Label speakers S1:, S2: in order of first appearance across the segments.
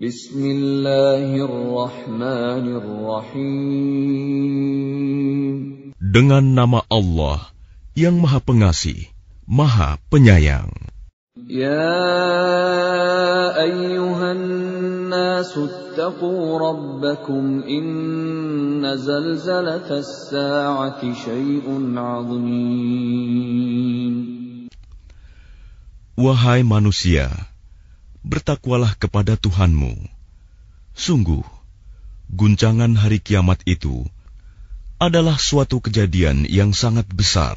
S1: Bismillahirrahmanirrahim.
S2: Dengan nama Allah yang Maha Pengasih, Maha Penyayang.
S1: Ya ayyuhan rabbakum inna zalzalatas sa'ati syai'un 'adzim.
S2: Wahai manusia, bertakwalah kepada Tuhanmu. Sungguh, guncangan hari kiamat itu adalah suatu kejadian yang sangat besar.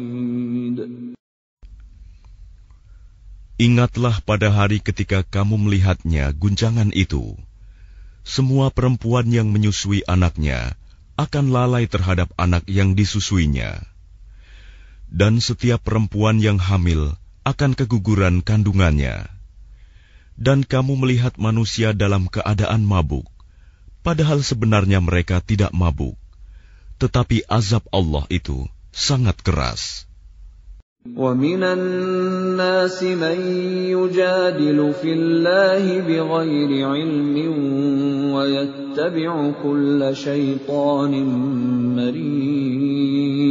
S2: Ingatlah pada hari ketika kamu melihatnya guncangan itu. Semua perempuan yang menyusui anaknya akan lalai terhadap anak yang disusuinya. Dan setiap perempuan yang hamil akan keguguran kandungannya. Dan kamu melihat manusia dalam keadaan mabuk, padahal sebenarnya mereka tidak mabuk. Tetapi azab Allah itu sangat keras.
S1: ومن الناس من يجادل في الله بغير علم ويتبع كل شيطان مريد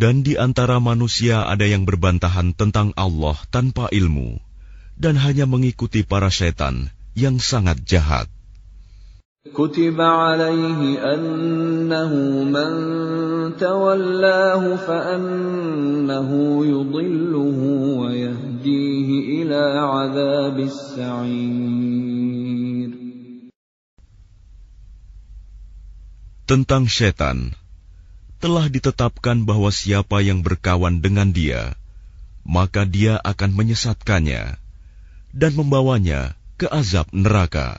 S2: Dan di antara manusia ada yang berbantahan tentang Allah tanpa ilmu dan hanya mengikuti para setan yang sangat jahat.
S1: كتب عليه أنه من تولاه فأنه يضله ويهديه إلى عذاب السعير
S2: Tentang setan, telah ditetapkan bahwa siapa yang berkawan dengan dia, maka dia akan menyesatkannya dan membawanya ke azab neraka.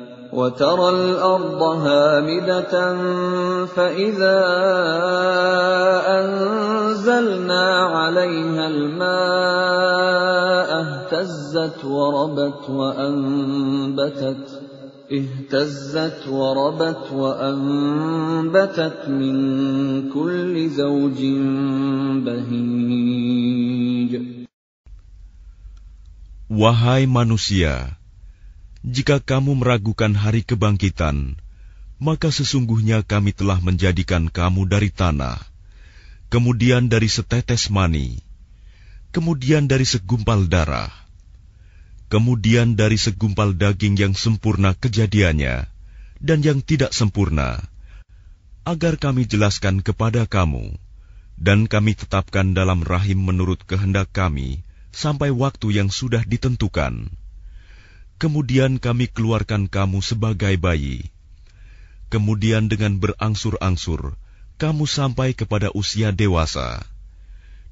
S1: وترى الأرض هامدة فإذا أنزلنا عليها الماء اهتزت وربت وأنبتت اهتزت وربت وأنبتت من كل زوج بهيج.
S2: Wahai manusia, jika kamu meragukan hari kebangkitan, maka sesungguhnya kami telah menjadikan kamu dari tanah, kemudian dari setetes mani, kemudian dari segumpal darah, kemudian dari segumpal daging yang sempurna kejadiannya dan yang tidak sempurna, agar kami jelaskan kepada kamu, dan kami tetapkan dalam rahim menurut kehendak kami sampai waktu yang sudah ditentukan. Kemudian kami keluarkan kamu sebagai bayi. Kemudian dengan berangsur-angsur, kamu sampai kepada usia dewasa.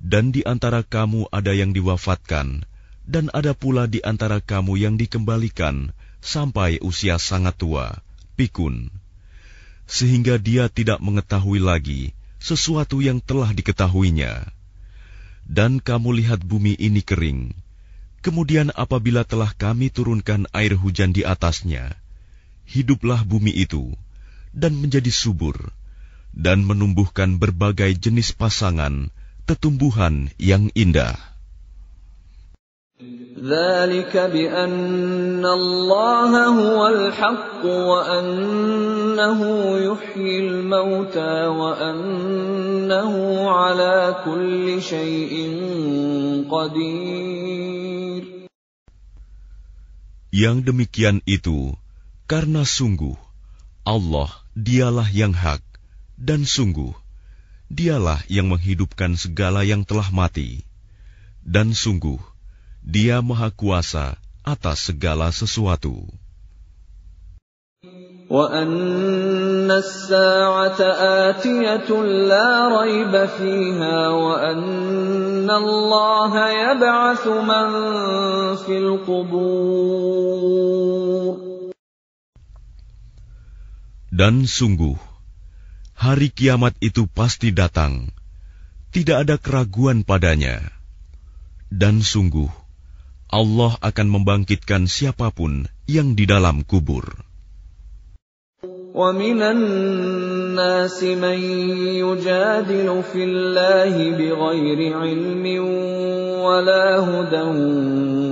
S2: Dan di antara kamu ada yang diwafatkan, dan ada pula di antara kamu yang dikembalikan sampai usia sangat tua, pikun. Sehingga dia tidak mengetahui lagi sesuatu yang telah diketahuinya. Dan kamu lihat bumi ini kering, Kemudian apabila telah kami turunkan air hujan di atasnya, hiduplah bumi itu dan menjadi subur dan menumbuhkan berbagai jenis pasangan tetumbuhan yang indah.
S1: ala kulli.
S2: Yang demikian itu karena sungguh Allah dialah yang hak dan sungguh dialah yang menghidupkan segala yang telah mati dan sungguh dia Maha Kuasa atas segala sesuatu.
S1: وأن الساعة آتية لا ريب فيها وأن الله يبعث من في القبور
S2: Dan sungguh, hari kiamat itu pasti datang. Tidak ada keraguan padanya. Dan sungguh, Allah akan membangkitkan siapapun yang di dalam kubur.
S1: ومن الناس من يجادل في الله بغير علم ولا هدى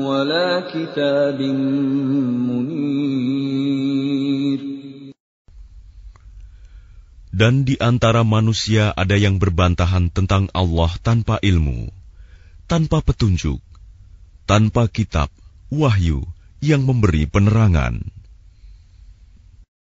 S1: ولا كتاب منير
S2: Dan di antara manusia ada yang berbantahan tentang Allah tanpa ilmu, tanpa petunjuk, tanpa kitab, wahyu yang memberi penerangan.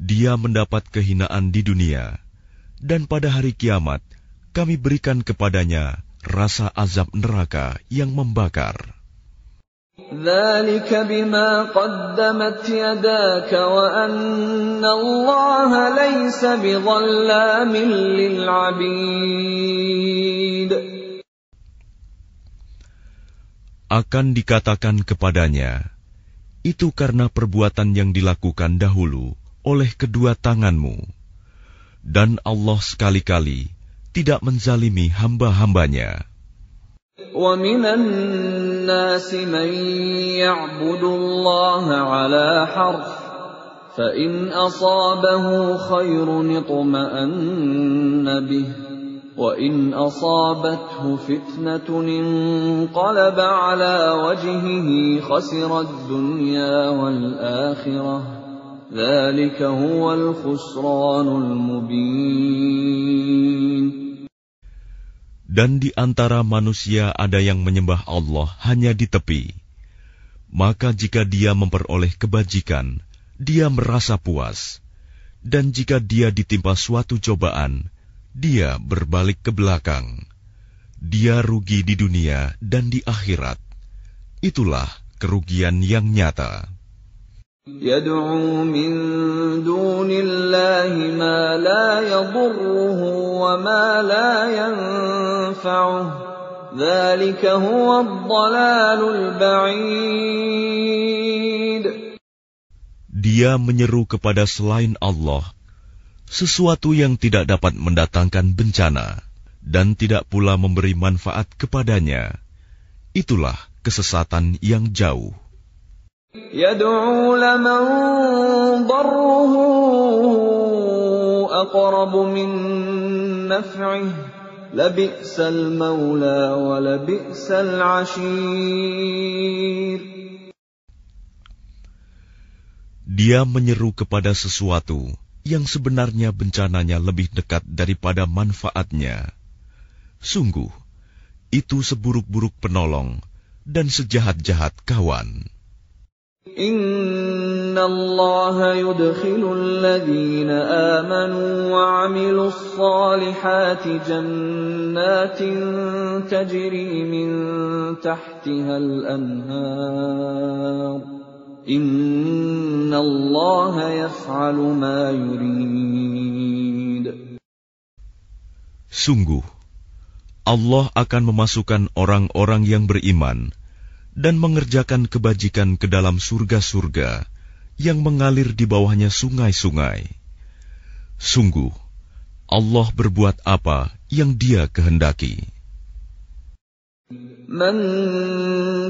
S2: dia mendapat kehinaan di dunia, dan pada hari kiamat kami berikan kepadanya rasa azab neraka yang membakar. Akan dikatakan kepadanya, itu karena perbuatan yang dilakukan dahulu, oleh kedua tanganmu, dan Allah sekali-kali tidak menzalimi hamba-hambanya."
S1: ومن الناس من يعبد الله على حرف فإن أصابه خير اطمأن به وإن أصابته فتنة انقلب على وجهه خسر الدنيا والآخرة
S2: dan di antara manusia ada yang menyembah Allah hanya di tepi. Maka jika dia memperoleh kebajikan, dia merasa puas. Dan jika dia ditimpa suatu cobaan, dia berbalik ke belakang. Dia rugi di dunia dan di akhirat. Itulah kerugian yang nyata.
S1: يدعو من دون الله ما لا يضره وما لا ينفعه ذلك هو الضلال البعيد
S2: Dia menyeru kepada selain Allah sesuatu yang tidak dapat mendatangkan bencana dan tidak pula memberi manfaat kepadanya. Itulah kesesatan yang jauh.
S1: يدعو لمن ضره أقرب من نفعه لبئس المولى ولبئس العشير
S2: Dia menyeru kepada sesuatu yang sebenarnya bencananya lebih dekat daripada manfaatnya. Sungguh, itu seburuk-buruk penolong dan sejahat-jahat kawan.
S1: إن الله يدخل الذين آمنوا وعملوا الصالحات جنات تجري من تحتها الأنهار إن الله يفعل ما يريد
S2: Sungguh, Allah akan memasukkan orang-orang yang beriman dan mengerjakan kebajikan ke dalam surga-surga yang mengalir di bawahnya sungai-sungai. Sungguh, Allah berbuat apa yang Dia kehendaki.
S1: Man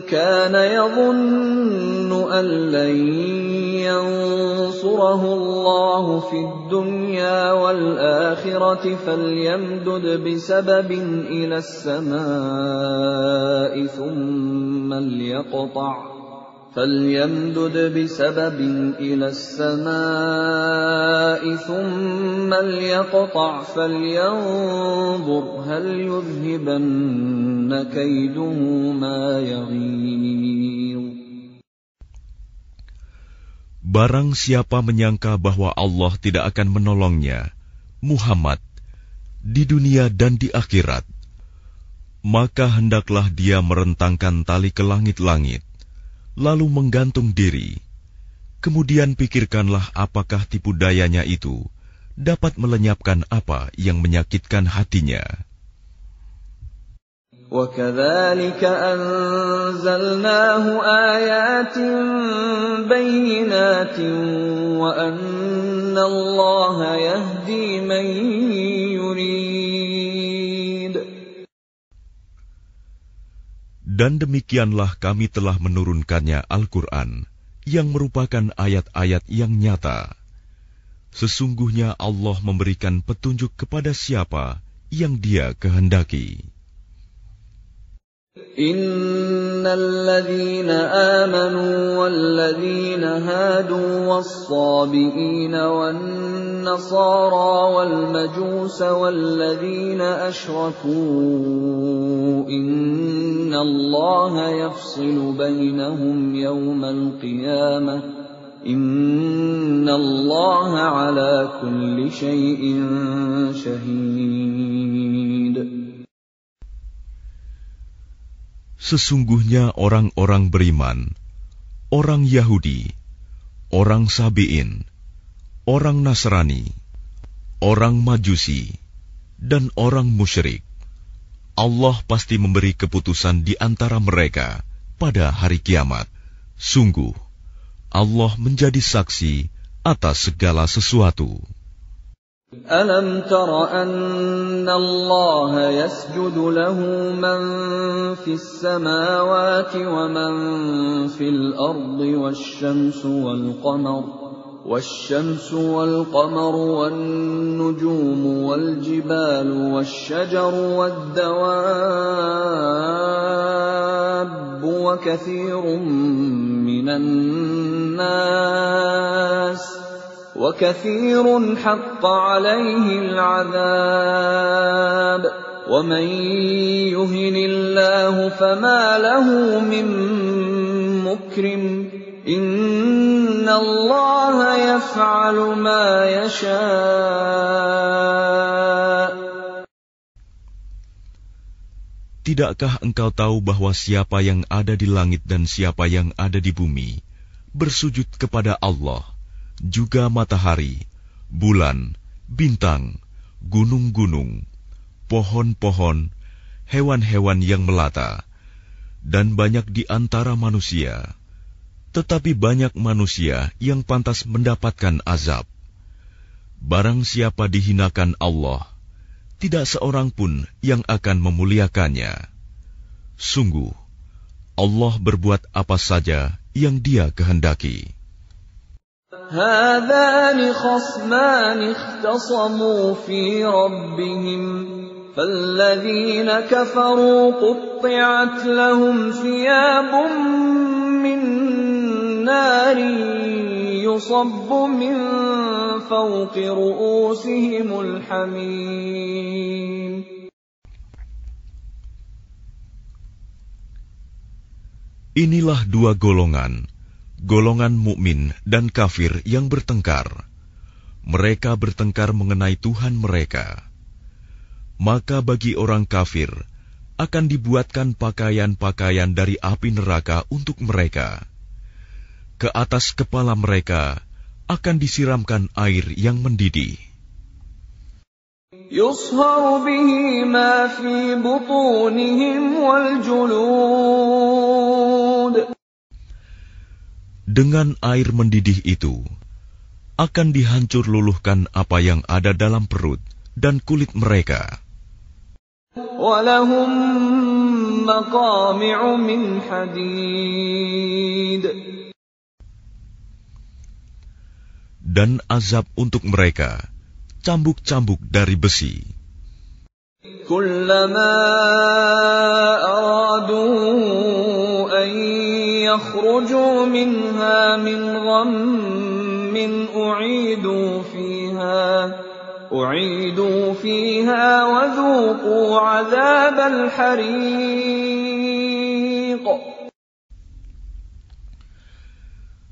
S1: kana an ينصره الله في الدنيا والآخرة فليمدد بسبب إلى السماء ثم ليقطع فليمدد بسبب إلى السماء ثم ليقطع فلينظر هل يذهبن كيده ما يغيظ
S2: Barang siapa menyangka bahwa Allah tidak akan menolongnya, Muhammad, di dunia dan di akhirat, maka hendaklah dia merentangkan tali ke langit-langit, lalu menggantung diri. Kemudian pikirkanlah apakah tipu dayanya itu dapat melenyapkan apa yang menyakitkan hatinya.
S1: وكذلك أنزلناه آيات بينات وأن الله يهدي من يريد
S2: Dan demikianlah kami telah menurunkannya Al-Quran yang merupakan ayat-ayat yang nyata. Sesungguhnya Allah memberikan petunjuk kepada siapa yang dia kehendaki.
S1: إن الذين آمنوا والذين هادوا والصابئين والنصارى والمجوس والذين أشركوا إن الله يفصل بينهم يوم القيامة إن الله على كل شيء شهيد
S2: Sesungguhnya orang-orang beriman, orang Yahudi, orang Sabi'in, orang Nasrani, orang Majusi, dan orang musyrik. Allah pasti memberi keputusan di antara mereka pada hari kiamat. Sungguh, Allah menjadi saksi atas segala sesuatu.
S1: ألم تر أن الله يسجد له من في السماوات ومن في الأرض والشمس والقمر والشمس والقمر والنجوم والجبال والشجر والدواب وكثير من الناس وكثير حق عليه العذاب ومن يهن الله فما له من مكرم إن الله يفعل ما يشاء
S2: Tidakkah engkau tahu bahwa siapa yang ada di langit dan siapa yang ada di bumi bersujud kepada Allah, juga matahari, bulan, bintang, gunung-gunung, pohon-pohon, hewan-hewan yang melata, dan banyak di antara manusia. Tetapi banyak manusia yang pantas mendapatkan azab. Barang siapa dihinakan Allah, tidak seorang pun yang akan memuliakannya. Sungguh, Allah berbuat apa saja yang Dia kehendaki.
S1: هذان خصمان اختصموا في ربهم فالذين كفروا قطعت لهم ثياب من نار يصب من فوق رؤوسهم الحميم.
S2: Inilah dua golongan, golongan mukmin dan kafir yang bertengkar. Mereka bertengkar mengenai Tuhan mereka. Maka bagi orang kafir akan dibuatkan pakaian-pakaian dari api neraka untuk mereka. Ke atas kepala mereka akan disiramkan air yang mendidih.
S1: Yushar
S2: dengan air mendidih itu akan dihancur luluhkan apa yang ada dalam perut dan kulit mereka. Dan azab untuk mereka, cambuk-cambuk dari besi.
S1: Kullama aradu يخرجوا منها من غم أعيدوا فيها أعيدوا فيها وذوقوا عذاب الحريق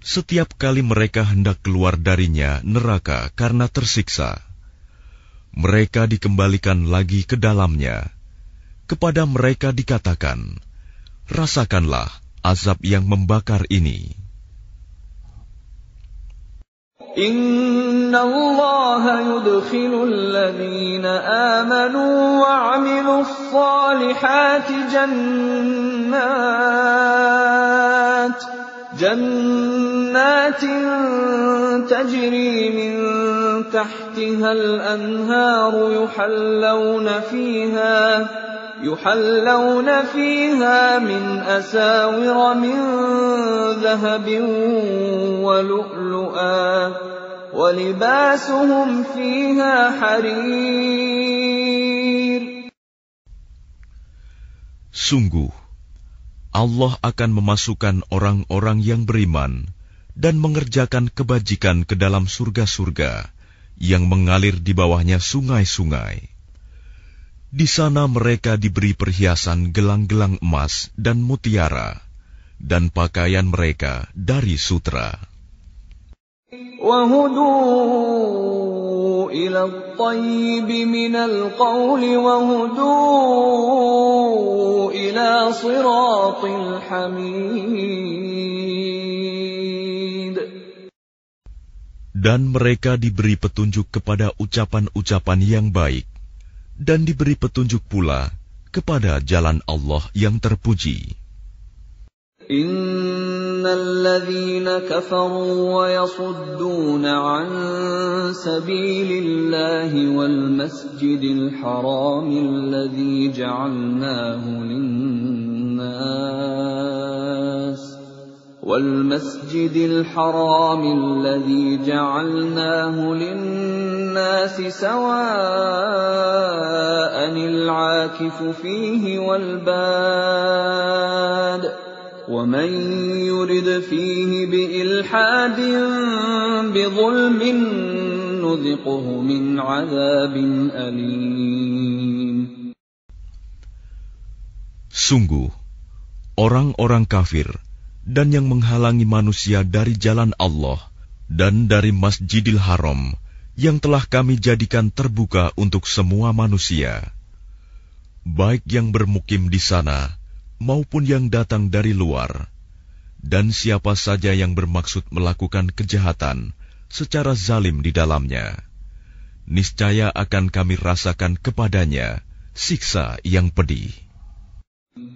S2: Setiap kali mereka hendak keluar darinya neraka karena tersiksa, mereka dikembalikan lagi ke dalamnya. Kepada mereka dikatakan, "Rasakanlah azab yang membakar ini.
S1: Inna Allah yudkhilu alladhina amanu wa amilu salihati jannat جنات تجري من تحتها الأنهار يحلون فيها يحلون فيها من أساور من ذهب ولؤلؤا ولباسهم فيها حرير
S2: Sungguh, Allah akan memasukkan orang-orang yang beriman dan mengerjakan kebajikan ke dalam surga-surga yang mengalir di bawahnya sungai-sungai. Di sana mereka diberi perhiasan gelang-gelang emas dan mutiara, dan pakaian mereka dari sutra. Dan mereka diberi petunjuk kepada ucapan-ucapan yang baik, dan diberi petunjuk pula kepada jalan Allah yang terpuji.
S1: Innalladzina wa yasudduna an sabilillahi wal masjidil haram alladzi والمسجد الحرام الذي جعلناه للناس سواء العاكف فيه والباد ومن يرد فيه بإلحاد بظلم نذقه من عذاب أليم.
S2: Sungguh, orang-orang kafir dan yang menghalangi manusia dari jalan Allah dan dari Masjidil Haram yang telah kami jadikan terbuka untuk semua manusia, baik yang bermukim di sana maupun yang datang dari luar, dan siapa saja yang bermaksud melakukan kejahatan secara zalim di dalamnya, niscaya akan kami rasakan kepadanya siksa yang pedih.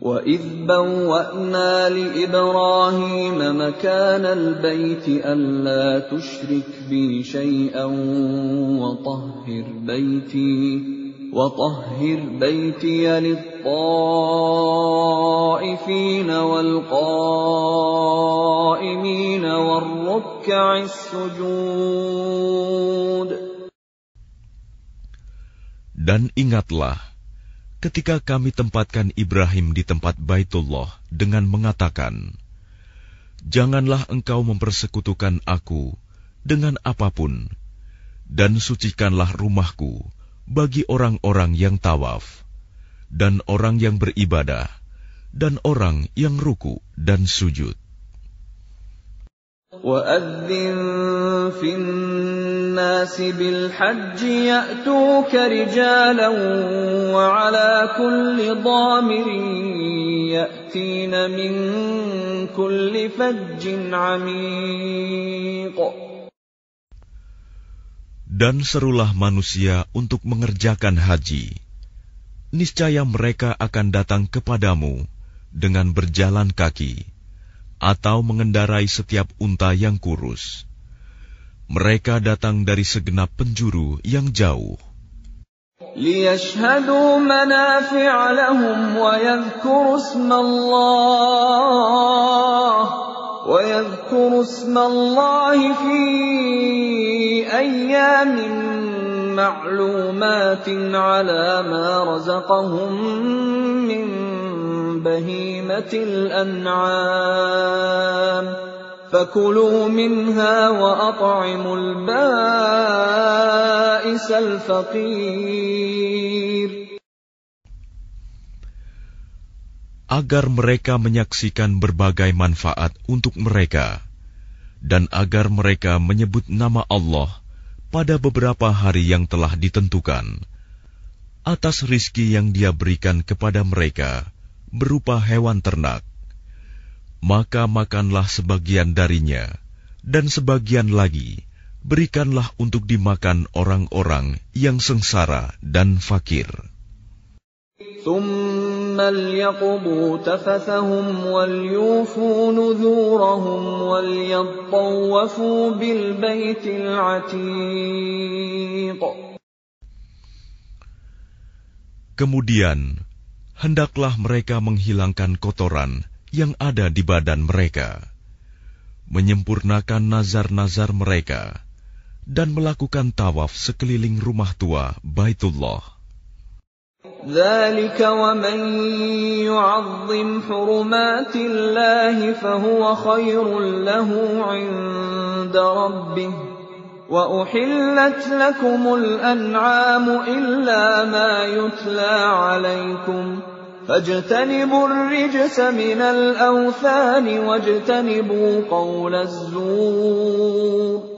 S1: وَإِذْ بَوَّأْنَا لِإِبْرَاهِيمَ مَكَانَ الْبَيْتِ أَلَّا تُشْرِكْ بِي شَيْئًا وَطَهِّرْ بَيْتِي وَطَهِّرْ بَيْتِيَ لِلطَّائِفِينَ وَالْقَائِمِينَ وَالرُّكَّعِ السُّجُودِ.
S2: Dan ingatlah, ketika kami tempatkan Ibrahim di tempat Baitullah dengan mengatakan, Janganlah engkau mempersekutukan aku dengan apapun, dan sucikanlah rumahku bagi orang-orang yang tawaf, dan orang yang beribadah, dan orang yang ruku dan sujud.
S1: وأذن في الناس بالحج يأتوك رجالا وعلى كل ضامر يأتين من كل فج عميق
S2: Dan serulah manusia untuk mengerjakan haji. Niscaya mereka akan datang kepadamu dengan berjalan kaki atau mengendarai setiap unta yang kurus. Mereka datang dari segenap penjuru yang jauh.
S1: ليشهدوا منافع لهم ويذكروا اسم الله ويذكروا اسم الله في أيام معلومات على ما رزقهم من بهيمة الأنعام فكلوا منها وأطعموا البائس الفقير
S2: agar mereka menyaksikan berbagai manfaat untuk mereka, dan agar mereka menyebut nama Allah pada beberapa hari yang telah ditentukan, atas rizki yang Dia berikan kepada mereka berupa hewan ternak. maka makanlah sebagian darinya, dan sebagian lagi berikanlah untuk dimakan orang-orang yang sengsara dan fakir. Kemudian, hendaklah mereka menghilangkan kotoran yang ada di badan mereka, menyempurnakan nazar-nazar mereka, dan melakukan tawaf sekeliling rumah tua Baitullah.
S1: ذلك ومن يعظم حرمات الله فهو خير له عند ربه وأحلت لكم الأنعام إلا ما يتلى عليكم فاجتنبوا الرجس من الأوثان واجتنبوا قول الزور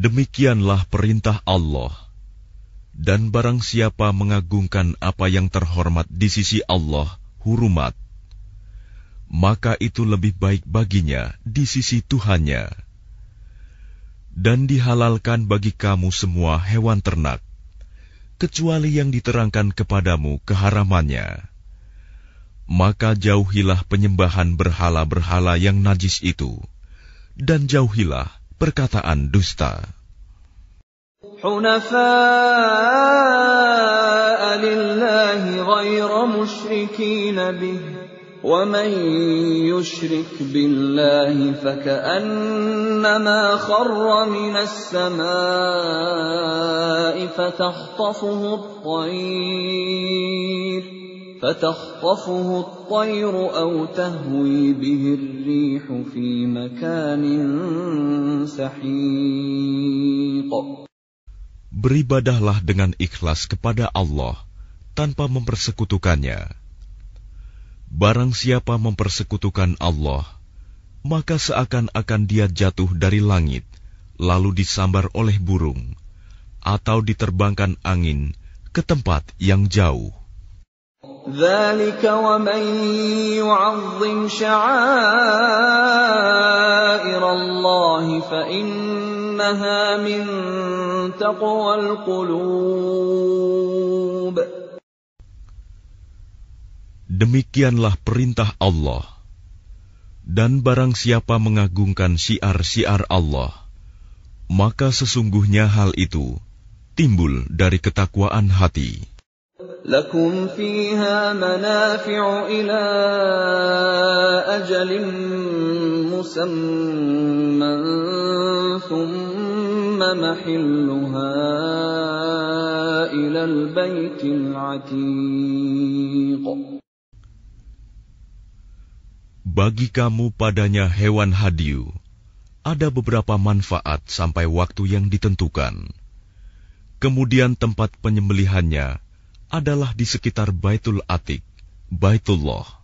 S2: Demikianlah perintah Allah dan barang siapa mengagungkan apa yang terhormat di sisi Allah, hurumat, maka itu lebih baik baginya di sisi Tuhannya. Dan dihalalkan bagi kamu semua hewan ternak, kecuali yang diterangkan kepadamu keharamannya. Maka jauhilah penyembahan berhala-berhala yang najis itu, dan jauhilah perkataan dusta.
S1: حنفاء لله غير مشركين به ومن يشرك بالله فكأنما خر من السماء فتخطفه الطير فتخطفه الطير أو تهوي به الريح في مكان سحيق
S2: Beribadahlah dengan ikhlas kepada Allah tanpa mempersekutukannya. Barang siapa mempersekutukan Allah, maka seakan-akan dia jatuh dari langit, lalu disambar oleh burung, atau diterbangkan angin ke tempat yang jauh. Demikianlah perintah Allah. Dan barang siapa mengagungkan syiar-syiar Allah, maka sesungguhnya hal itu timbul dari ketakwaan hati.
S1: لكم فيها منافع إلى أجل مسمى ثم محلها إلى البيت العتيق
S2: bagi kamu padanya hewan hadiu, ada beberapa manfaat sampai waktu yang ditentukan. Kemudian tempat penyembelihannya adalah di sekitar Baitul Atik, Baitullah.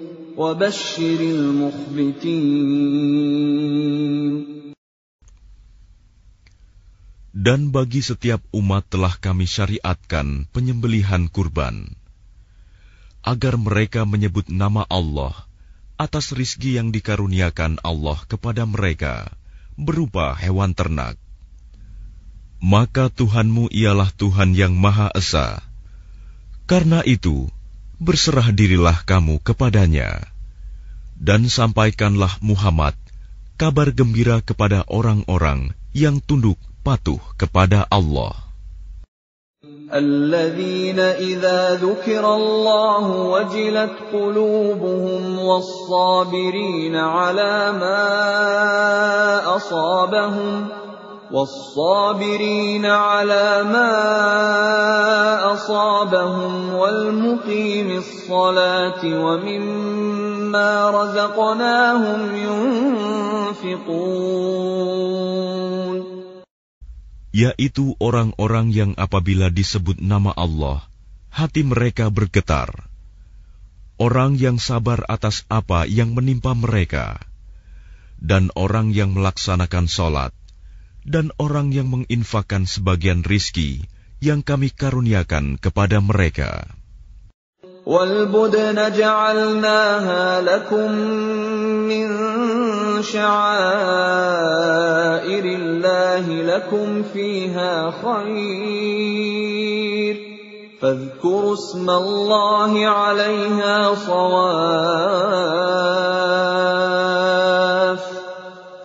S2: Dan bagi setiap umat telah kami syariatkan penyembelihan kurban, agar mereka menyebut nama Allah atas rizki yang dikaruniakan Allah kepada mereka berupa hewan ternak. Maka Tuhanmu ialah Tuhan yang Maha Esa. Karena itu, berserah dirilah kamu kepadanya. Dan sampaikanlah Muhammad kabar gembira kepada orang-orang yang tunduk patuh kepada Allah.
S1: الذين إذا ذكر الله وجلت قلوبهم والصابرين على ما أصابهم والصابرين على ما أصابهم والمقيم الصلاة ومما رزقناهم ينفقون
S2: yaitu orang-orang yang apabila disebut nama Allah, hati mereka bergetar. Orang yang sabar atas apa yang menimpa mereka, dan orang yang melaksanakan sholat, dan orang yang menginfakkan sebagian rizki yang kami karuniakan kepada mereka.
S1: والبدن جعلناها لكم من شعائر الله لكم فيها خير فاذكروا اسم الله عليها صواف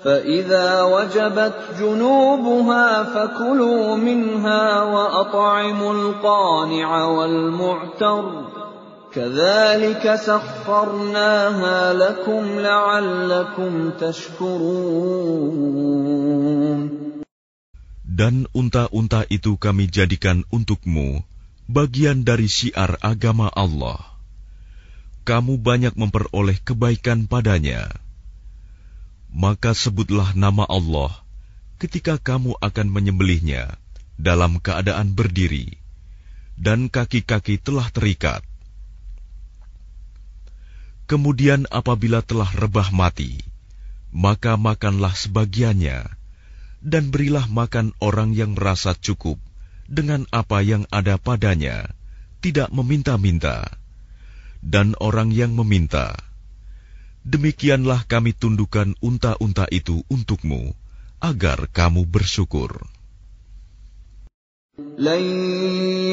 S1: فإذا وجبت جنوبها فكلوا منها وأطعموا القانع والمعتر كذلك سخرناها لكم لعلكم تشكرون
S2: Dan unta-unta itu kami jadikan untukmu bagian dari syiar agama Allah. Kamu banyak memperoleh kebaikan padanya. Maka sebutlah nama Allah ketika kamu akan menyembelihnya dalam keadaan berdiri, dan kaki-kaki telah terikat. Kemudian apabila telah rebah mati, maka makanlah sebagiannya, dan berilah makan orang yang merasa cukup dengan apa yang ada padanya, tidak meminta-minta, dan orang yang meminta Demikianlah kami tundukkan unta-unta itu untukmu, agar kamu bersyukur.
S1: لن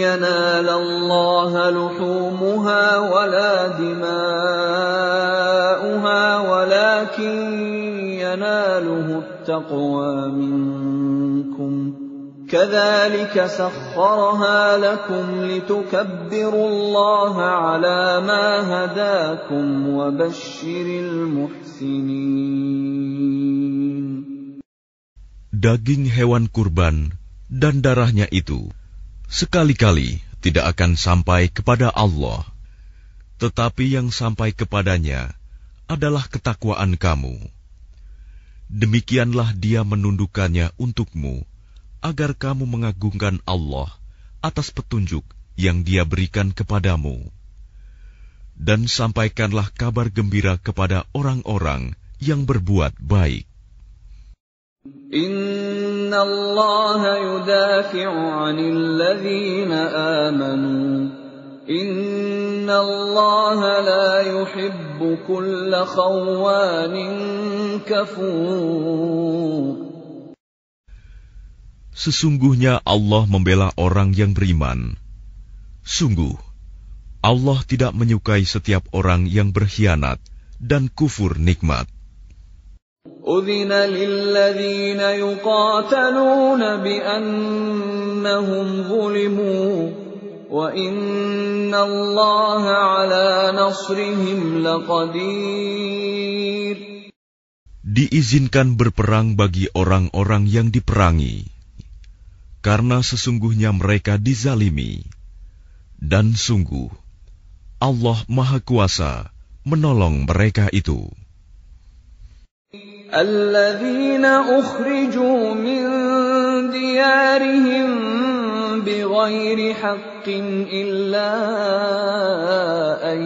S1: ينال الله لحومها ولا دماؤها ولكن يناله التقوى منكم كذلك سخرها لكم لتكبروا الله على ما هداكم وبشر المحسنين
S2: Daging hewan kurban dan darahnya itu sekali-kali tidak akan sampai kepada Allah, tetapi yang sampai kepadanya adalah ketakwaan kamu. Demikianlah Dia menundukkannya untukmu, agar kamu mengagungkan Allah atas petunjuk yang Dia berikan kepadamu, dan sampaikanlah kabar gembira kepada orang-orang yang berbuat baik.
S1: Inna Allah yudafi'u 'anil ladzina amanu. Inna Allah la yuhibbu kulla khawwanin kafur.
S2: Sesungguhnya Allah membela orang yang beriman. Sungguh, Allah tidak menyukai setiap orang yang berkhianat dan kufur nikmat.
S1: أذن للذين يقاتلون بأنهم ظلموا وإن الله على نصرهم لقدير
S2: Diizinkan berperang bagi orang-orang yang diperangi, karena sesungguhnya mereka dizalimi, dan sungguh Allah Maha Kuasa menolong mereka itu.
S1: الذين أخرجوا من ديارهم بغير حق إلا أن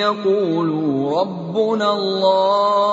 S1: يقولوا ربنا الله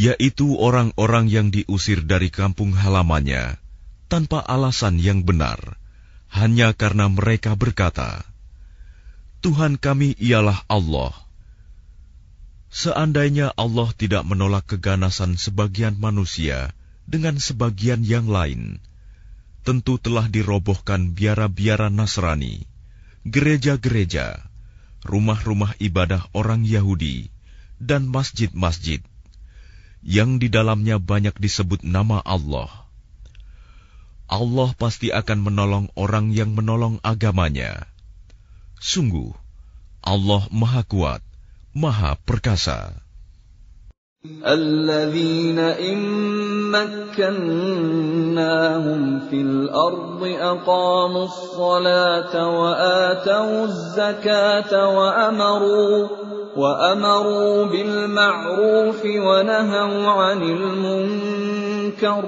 S2: yaitu orang-orang yang diusir dari kampung halamannya tanpa alasan yang benar, hanya karena mereka berkata, "Tuhan kami ialah Allah." Seandainya Allah tidak menolak keganasan sebagian manusia dengan sebagian yang lain, tentu telah dirobohkan biara-biara Nasrani, gereja-gereja, rumah-rumah ibadah orang Yahudi, dan masjid-masjid yang di dalamnya banyak disebut nama Allah. Allah pasti akan menolong orang yang menolong agamanya. Sungguh, Allah Maha Kuat, Maha Perkasa.
S1: الذين إن مكناهم في الأرض أقاموا الصلاة وآتوا الزكاة وأمروا وأمروا بالمعروف ونهوا عن المنكر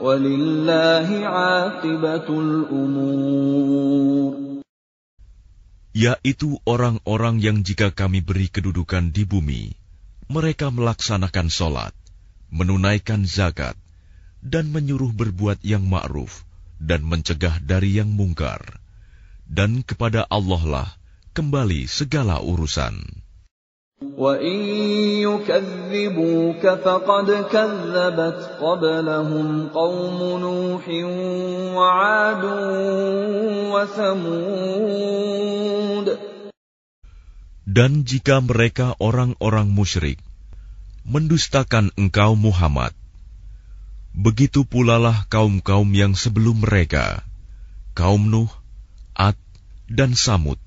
S1: ولله عاقبة الأمور
S2: yaitu orang-orang yang jika kami beri kedudukan di bumi, mereka melaksanakan sholat, menunaikan zakat, dan menyuruh berbuat yang ma'ruf dan mencegah dari yang mungkar. Dan kepada Allah lah kembali segala urusan.
S1: وَإِن يُكَذِّبُوكَ فَقَدْ كَذَّبَتْ قَبْلَهُمْ قَوْمُ نُوحٍ وَعَادٌ وَثَمُودُ
S2: Dan jika mereka orang-orang musyrik mendustakan engkau Muhammad, begitu pulalah kaum-kaum yang sebelum mereka, kaum Nuh, Ad, dan Samud,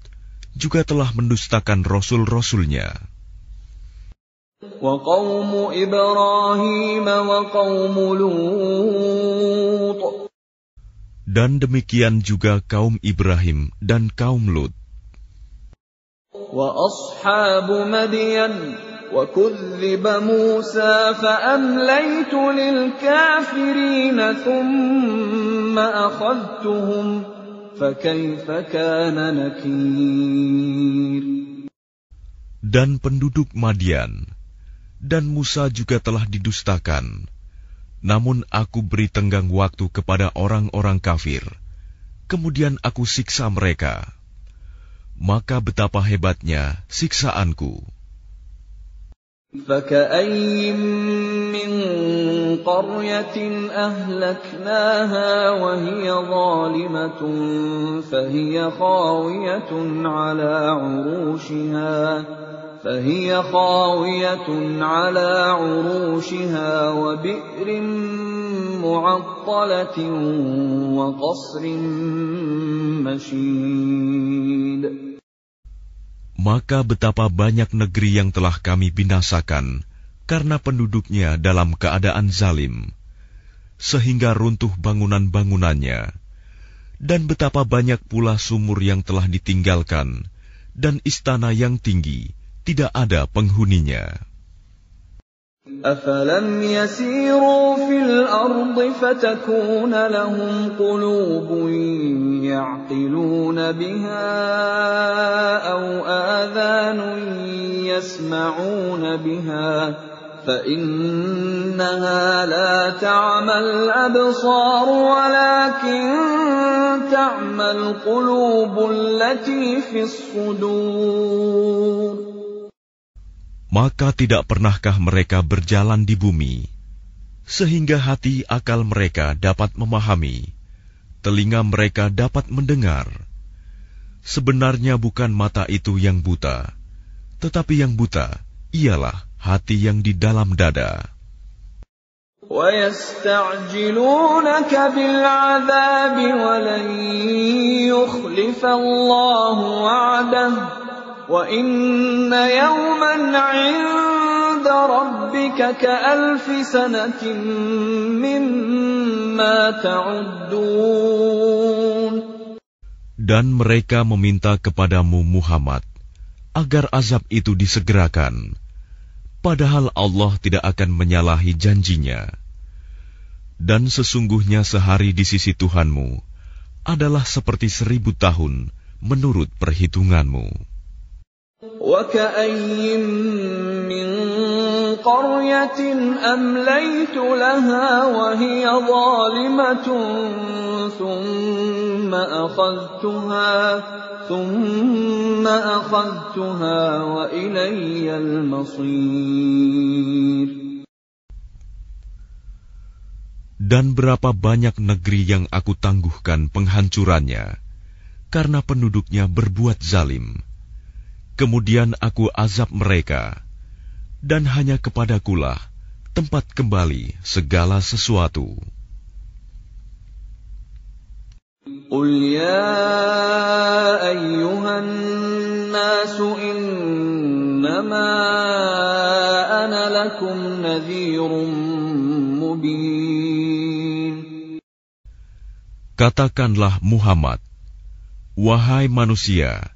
S2: juga telah mendustakan rasul-rasulnya. Dan demikian juga kaum Ibrahim dan kaum Lut.
S1: وأصحاب مدين وكذب موسى فأمليت للكافرين ثم أخذتهم فكيف كان نكير
S2: Dan penduduk Madian dan Musa juga telah didustakan. Namun aku beri tenggang waktu kepada orang-orang kafir. Kemudian aku siksa mereka. Maka betapa hebatnya siksaanku.
S1: فكأي من قرية أهلكناها وهي ظالمة فهي خاوية على عروشها فهي خاوية على عروشها وبئر معطلة وقصر مشيد
S2: Maka betapa banyak negeri yang telah kami binasakan karena penduduknya dalam keadaan zalim, sehingga runtuh bangunan-bangunannya, dan betapa banyak pula sumur yang telah ditinggalkan, dan istana yang tinggi tidak ada penghuninya.
S1: أفلم يسيروا في الأرض فتكون لهم قلوب يعقلون بها أو آذان يسمعون بها فإنها لا تعمى الأبصار ولكن تعمى القلوب التي في الصدور
S2: Maka tidak pernahkah mereka berjalan di bumi, sehingga hati akal mereka dapat memahami, telinga mereka dapat mendengar. Sebenarnya bukan mata itu yang buta, tetapi yang buta ialah hati yang di dalam dada.
S1: ويستعجلونك بالعذاب ولن يخلف الله وعده وإن يوما عند ربك كألف سنة مما تعدون
S2: Dan mereka meminta kepadamu Muhammad agar azab itu disegerakan, padahal Allah tidak akan menyalahi janjinya. Dan sesungguhnya sehari di sisi Tuhanmu adalah seperti seribu tahun menurut perhitunganmu.
S1: وكأي من قرية أمليت لها وهي ظالمة ثم أخذتها ثم أخذتها وإلي المصير
S2: Dan berapa banyak negeri yang aku tangguhkan penghancurannya, karena penduduknya berbuat zalim. Kemudian aku azab mereka, dan hanya kepadakulah tempat kembali segala sesuatu.
S1: قل يا أيها الناس إنما أنا لكم نذير مبين
S2: Katakanlah Muhammad, wahai manusia,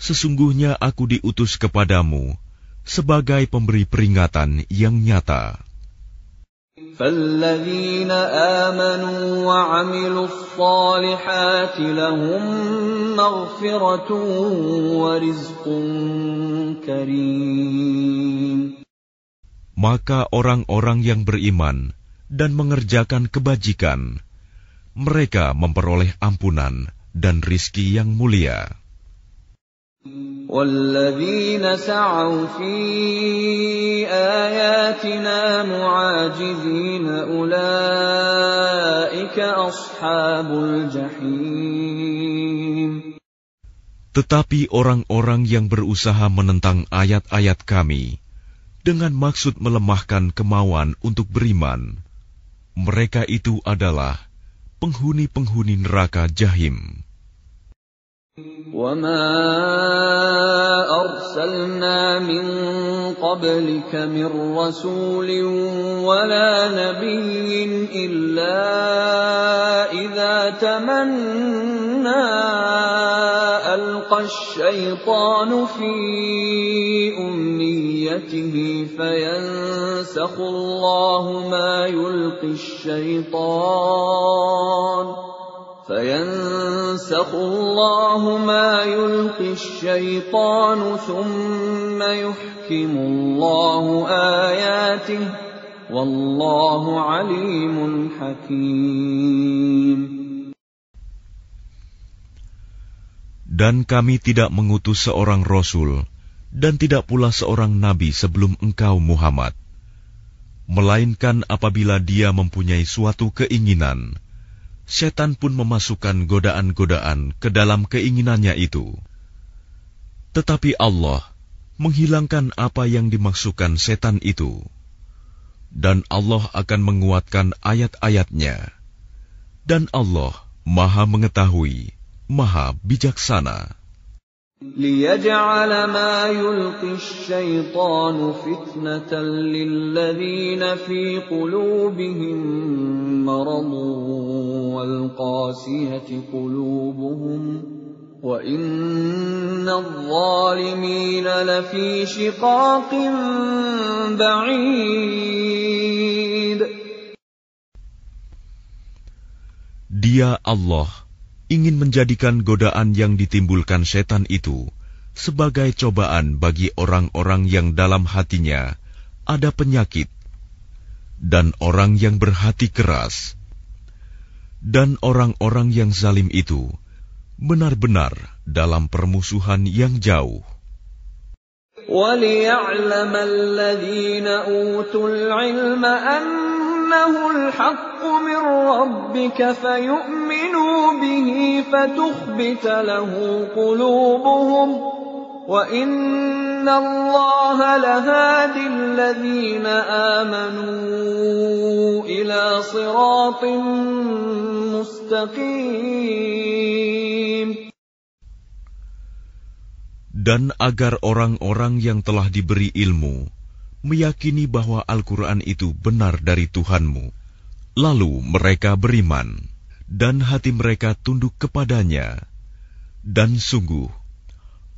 S2: sesungguhnya aku diutus kepadamu sebagai pemberi peringatan yang nyata.
S1: فالذين آمنوا وعملوا الصالحات لهم مغفرة ورزق كريم
S2: Maka orang-orang yang beriman dan mengerjakan kebajikan, mereka memperoleh ampunan dan rizki yang mulia.
S1: والذين سعوا في آياتنا معاجزين أولئك أصحاب الجحيم
S2: Tetapi orang-orang yang berusaha menentang ayat-ayat kami dengan maksud melemahkan kemauan untuk beriman, mereka itu adalah penghuni-penghuni neraka jahim.
S1: وما أرسلنا من قبلك من رسول ولا نبي إلا إذا تمنى ألقى الشيطان في أمنيته فينسخ الله ما يلقي الشيطان فينسخ الله ما يلقي الشيطان ثم يحكم الله آياته والله عليم حكيم
S2: Dan kami tidak mengutus seorang rasul dan tidak pula seorang nabi sebelum engkau Muhammad, melainkan apabila dia mempunyai suatu keinginan, setan pun memasukkan godaan-godaan ke dalam keinginannya itu. Tetapi Allah menghilangkan apa yang dimaksudkan setan itu. Dan Allah akan menguatkan ayat-ayatnya. Dan Allah maha mengetahui, maha bijaksana.
S1: ليجعل ما يلقي الشيطان فتنة للذين في قلوبهم مرض والقاسية قلوبهم وَإِنَّ الظَّالِمِينَ لَفِي شِقَاقٍ بَعِيدٍ
S2: Dia Allah ingin menjadikan godaan yang ditimbulkan setan itu sebagai cobaan bagi orang-orang yang dalam hatinya ada penyakit dan orang yang berhati keras dan orang-orang yang zalim itu benar-benar dalam permusuhan yang jauh.
S1: وَلِيَعْلَمَ الَّذِينَ أُوتُوا الْعِلْمَ أَنَّهُ الْحَقُّ مِنْ رَبِّكَ فَيُؤْمِنُوا بِهِ فَتُخْبِتَ لَهُ قُلُوبُهُمْ وَإِنَّ اللَّهَ لَهَادِ الَّذِينَ آمَنُوا إِلَى صِرَاطٍ مُسْتَقِيمٍ.
S2: Dan agar orang-orang yang telah diberi ilmu meyakini bahwa Al-Quran itu benar dari Tuhanmu, lalu mereka beriman, dan hati mereka tunduk kepadanya. Dan sungguh,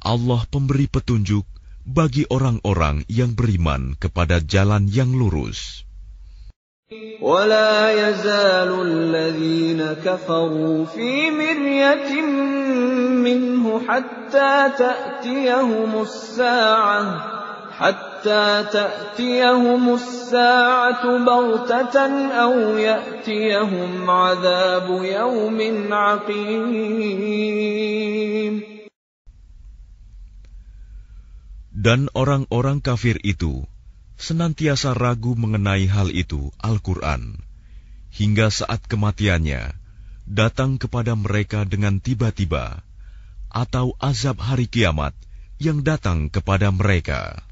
S2: Allah pemberi petunjuk bagi orang-orang yang beriman kepada jalan yang lurus.
S1: ولا يزال الذين كفروا في مرية منه حتى تأتيهم الساعة حتى تأتيهم الساعة بغتة أو يأتيهم عذاب يوم عقيم
S2: Dan orang-orang kafir itu senantiasa ragu mengenai hal itu, Al-Quran, hingga saat kematiannya datang kepada mereka dengan tiba-tiba, atau azab hari kiamat yang datang kepada mereka.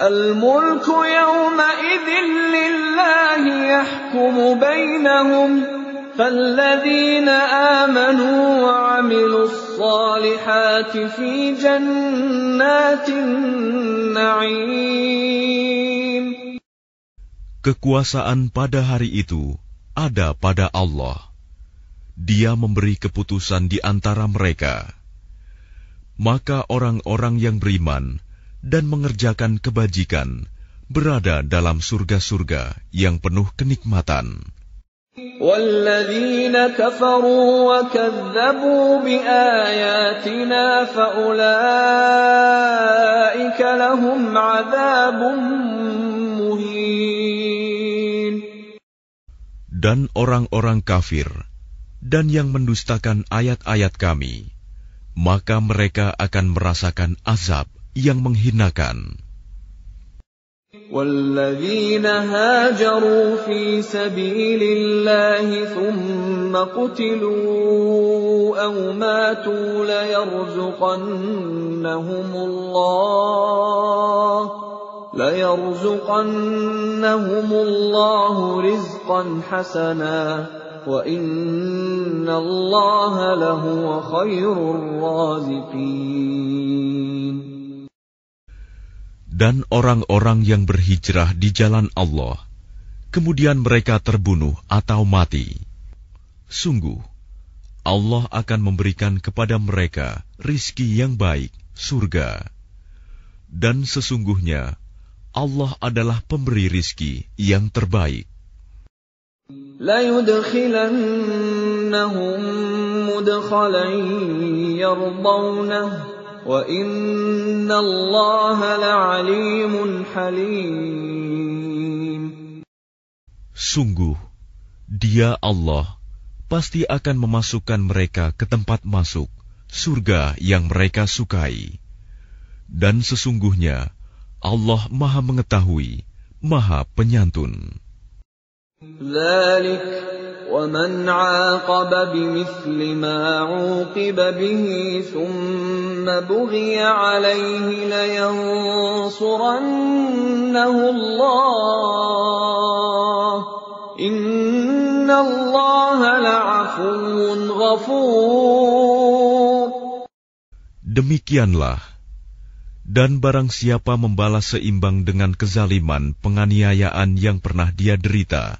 S1: الملك يومئذ لله يحكم بينهم فالذين آمنوا وعملوا الصالحات في جنات النعيم
S2: Kekuasaan pada hari itu ada pada Allah. Dia memberi keputusan di antara mereka. Maka orang-orang yang beriman dan mengerjakan kebajikan berada dalam surga-surga yang penuh kenikmatan.
S1: والذين كفروا وكذبوا بآياتنا فأولئك لهم عذاب مهين
S2: Dan orang-orang kafir dan yang mendustakan ayat-ayat kami, maka mereka akan merasakan azab yang menghinakan.
S1: والذين هاجروا في سبيل الله ثم قتلوا أو ماتوا ليرزقنهم الله ليرزقنهم الله رزقا حسنا وإن الله لهو خير الرازقين
S2: Dan orang-orang yang berhijrah di jalan Allah, kemudian mereka terbunuh atau mati. Sungguh, Allah akan memberikan kepada mereka rizki yang baik, surga. Dan sesungguhnya, Allah adalah pemberi rizki yang terbaik.
S1: ليدخلنهم مدخلا يرضونه
S2: Sungguh, dia Allah pasti akan memasukkan mereka ke tempat masuk, surga yang mereka sukai. Dan sesungguhnya, Allah maha mengetahui, maha penyantun.
S1: ومن عاقب بمثل ما عوقب به ثم بغي عليه لينصرنه الله إن الله لعفو غفور
S2: Demikianlah, dan barang siapa membalas seimbang dengan kezaliman penganiayaan yang pernah dia derita,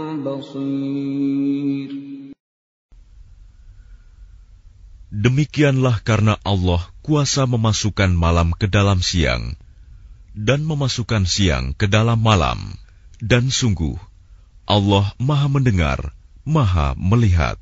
S1: basir.
S2: Demikianlah karena Allah kuasa memasukkan malam ke dalam siang dan memasukkan siang ke dalam malam. Dan sungguh, Allah Maha Mendengar, Maha Melihat.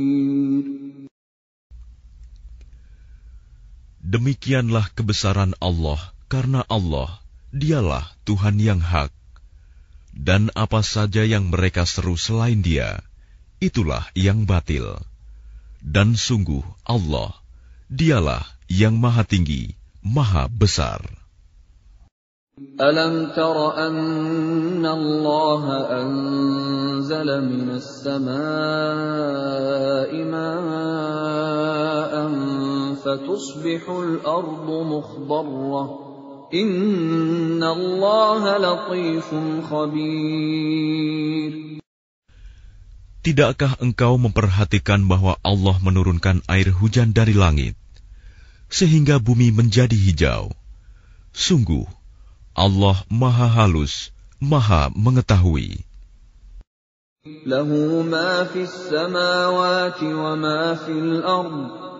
S2: Demikianlah kebesaran Allah, karena Allah, dialah Tuhan yang hak. Dan apa saja yang mereka seru selain dia, itulah yang batil. Dan sungguh Allah, dialah yang maha tinggi, maha besar.
S1: ألم تر أن الله أنزل من السماء ماء فتصبح الأرض مخضرة إن الله لطيف خبير
S2: Tidakkah engkau memperhatikan bahwa Allah menurunkan air hujan dari langit, sehingga bumi menjadi hijau? Sungguh, Allah maha halus, maha mengetahui.
S1: له ما في السماوات وما في الأرض وإن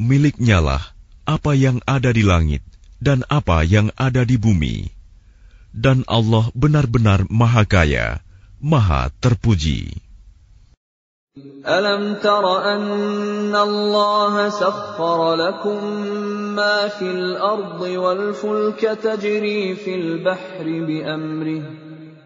S2: Miliknya lah apa yang ada di langit dan apa yang ada di bumi. Dan Allah benar-benar maha kaya, maha terpuji.
S1: Alam tara anna Allah sakhkhara lakum ma fil ardi wal fulka tajri fil bahri bi amrihi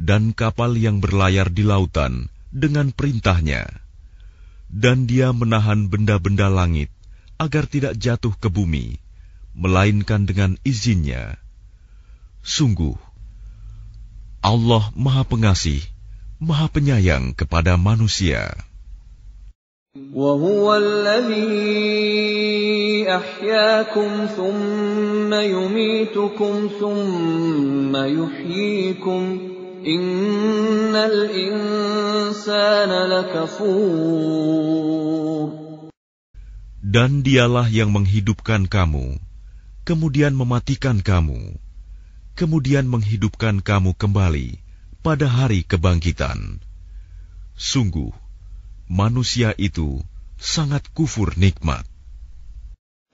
S2: dan kapal yang berlayar di lautan dengan perintahnya dan dia menahan benda-benda langit agar tidak jatuh ke bumi melainkan dengan izinnya sungguh Allah Maha Pengasih Maha Penyayang kepada manusia
S1: وهو الذي أحياكم ثم يميتكم ثم يحييكم Innal insana lakafur.
S2: Dan dialah yang menghidupkan kamu, kemudian mematikan kamu, kemudian menghidupkan kamu kembali pada hari kebangkitan. Sungguh, manusia itu sangat kufur nikmat.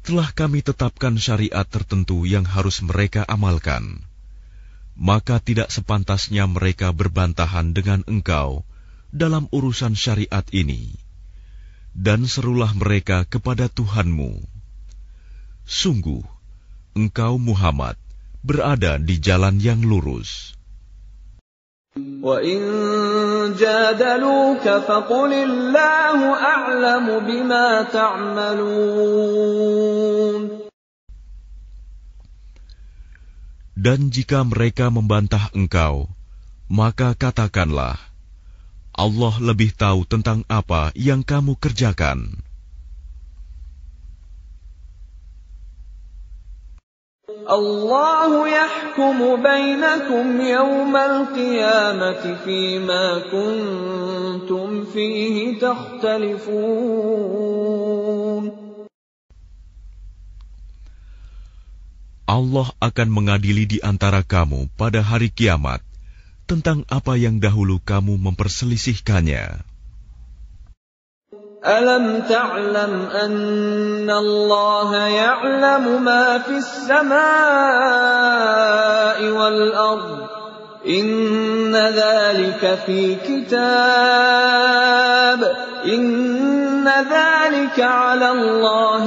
S2: telah kami tetapkan syariat tertentu yang harus mereka amalkan. Maka tidak sepantasnya mereka berbantahan dengan engkau dalam urusan syariat ini. Dan serulah mereka kepada Tuhanmu. Sungguh, engkau Muhammad berada di jalan yang lurus.
S1: وَإِن جَادَلُوكَ فَقُلِ اللَّهُ أَعْلَمُ بِمَا تَعْمَلُونَ
S2: Dan jika mereka membantah engkau, maka katakanlah, Allah lebih tahu tentang apa yang kamu kerjakan.
S1: Allah بينكم يوم القيامة فيما كنتم فيه تختلفون.
S2: Allah akan mengadili di antara kamu pada hari kiamat tentang apa yang dahulu kamu memperselisihkannya.
S1: Alam ta'lam anna Allah ya'lamu ma samai wal ard. Inna dhalika fi kitab. Inna dhalika ala Allah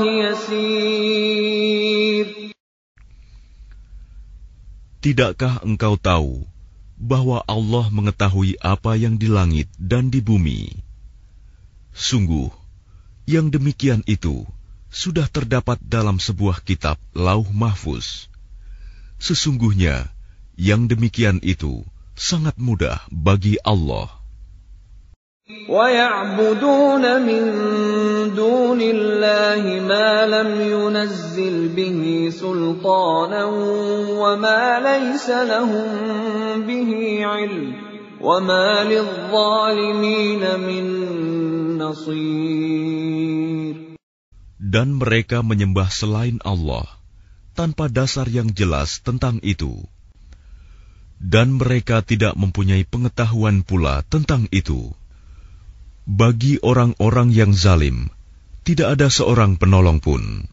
S2: Tidakkah engkau tahu bahwa Allah mengetahui apa yang di langit dan di bumi? Sungguh, yang demikian itu sudah terdapat dalam sebuah kitab Lauh Mahfuz. Sesungguhnya, yang demikian itu sangat mudah bagi Allah.
S1: وَيَعْبُدُونَ مِن دُونِ اللَّهِ مَا لَمْ يُنَزِّلْ بِهِ سُلْطَانًا وَمَا لَيْسَ لَهُم بِهِ عِلْمٌ وَمَا لِلظَّالِمِينَ مِن نَّصِيرٍ
S2: dan mereka menyembah selain Allah tanpa dasar yang jelas tentang itu. Dan mereka tidak mempunyai pengetahuan pula tentang itu. Bagi orang-orang yang zalim, tidak ada seorang penolong pun.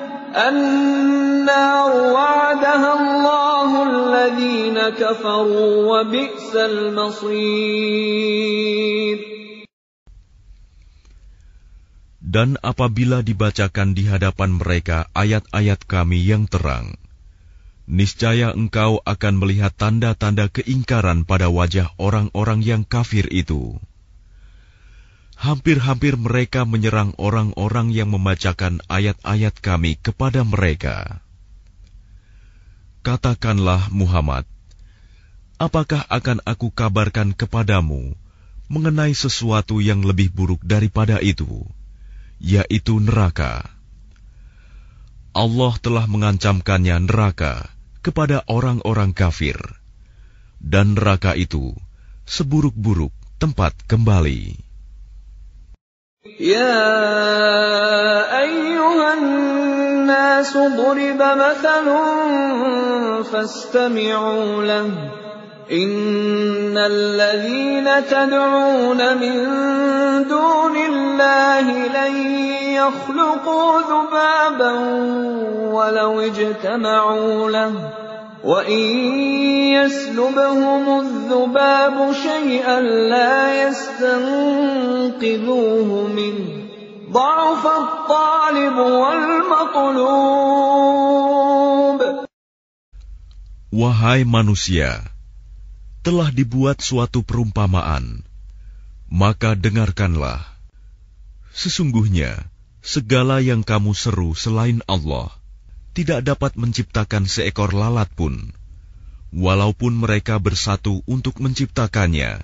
S1: النار وعدها الله الذين كفروا وبئس المصير
S2: Dan apabila dibacakan di hadapan mereka ayat-ayat kami yang terang, niscaya engkau akan melihat tanda-tanda keingkaran pada wajah orang-orang yang kafir itu. Hampir-hampir mereka menyerang orang-orang yang membacakan ayat-ayat kami kepada mereka. Katakanlah Muhammad, apakah akan aku kabarkan kepadamu mengenai sesuatu yang lebih buruk daripada itu, yaitu neraka? Allah telah mengancamkannya neraka kepada orang-orang kafir, dan neraka itu seburuk-buruk tempat kembali.
S1: يا أيها الناس ضرب مثل فاستمعوا له إن الذين تدعون من دون الله لن يخلقوا ذبابا ولو اجتمعوا له وإن يسلبهم الذباب شيئا لا يستنقذوه منه ضعف الطالب والمطلوب
S2: Wahai manusia, telah dibuat suatu perumpamaan, maka dengarkanlah. Sesungguhnya, segala yang kamu seru selain Allah tidak dapat menciptakan seekor lalat pun, walaupun mereka bersatu untuk menciptakannya.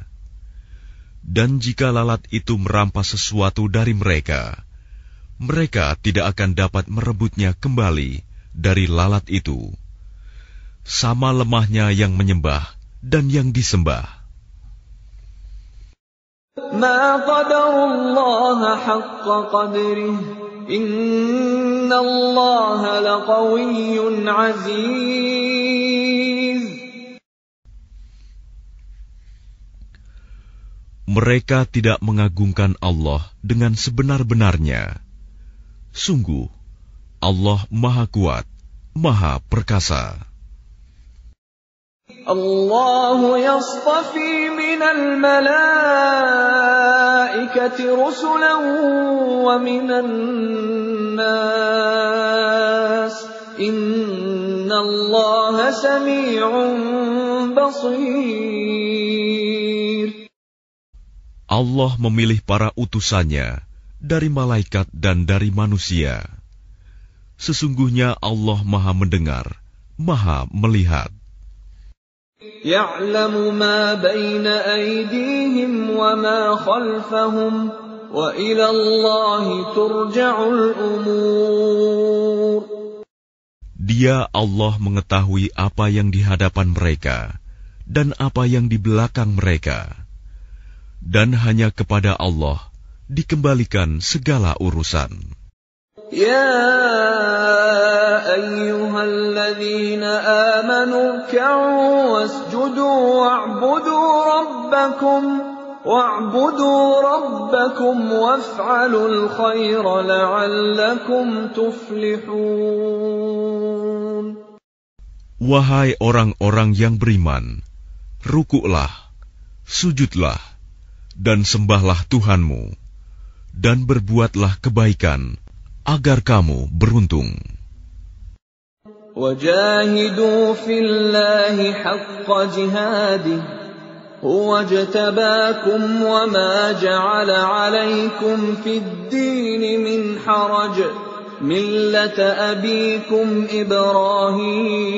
S2: Dan jika lalat itu merampas sesuatu dari mereka, mereka tidak akan dapat merebutnya kembali dari lalat itu. Sama lemahnya yang menyembah dan yang disembah.
S1: ما
S2: mereka tidak mengagungkan Allah dengan sebenar-benarnya. Sungguh, Allah Maha Kuat, Maha Perkasa.
S1: الله يصطفي من الملائكة رسلا ومن الناس إن الله سميع بصير
S2: Allah memilih para utusannya dari malaikat dan dari manusia. Sesungguhnya Allah Maha Mendengar, Maha Melihat.
S1: يعلم ما بين أيديهم وما خلفهم وإلى الله ترجع الأمور
S2: Dia Allah mengetahui apa yang di hadapan mereka dan apa yang di belakang mereka. Dan hanya kepada Allah dikembalikan segala urusan.
S1: يا أيها الذين آمنوا اركعوا واسجدوا واعبدوا ربكم واعبدوا ربكم وافعلوا الخير لعلكم تفلحون
S2: Wahai orang-orang yang beriman, rukuklah, sujudlah, dan sembahlah Tuhanmu, dan berbuatlah kebaikan, agar kamu beruntung.
S1: وجاهدوا في الله حق جهاده هو اجتباكم وما جعل عليكم في الدين من حرج ملة أبيكم إبراهيم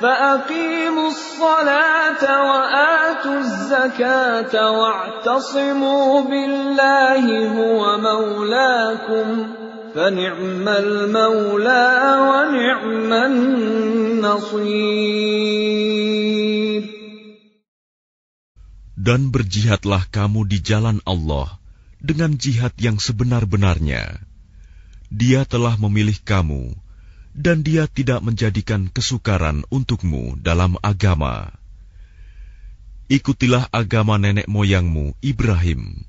S1: فأقيموا الصلاة وآتوا الزكاة واعتصموا بالله هو مولاكم فنعم المولى ونعم النصير
S2: Dan berjihadlah kamu di jalan Allah dengan jihad yang sebenar-benarnya. Dia telah memilih kamu, dan Dia tidak menjadikan kesukaran untukmu dalam agama. Ikutilah agama nenek moyangmu, Ibrahim.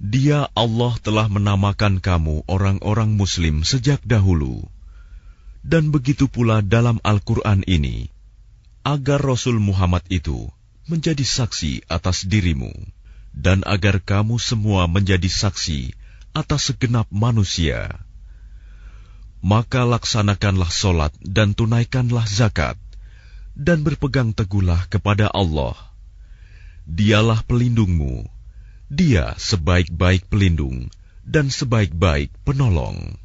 S2: Dia Allah telah menamakan kamu orang-orang Muslim sejak dahulu, dan begitu pula dalam Al-Quran ini, agar Rasul Muhammad itu menjadi saksi atas dirimu, dan agar kamu semua menjadi saksi atas segenap manusia. Maka laksanakanlah solat dan tunaikanlah zakat, dan berpegang teguhlah kepada Allah. Dialah pelindungmu, dia sebaik-baik pelindung dan sebaik-baik penolong.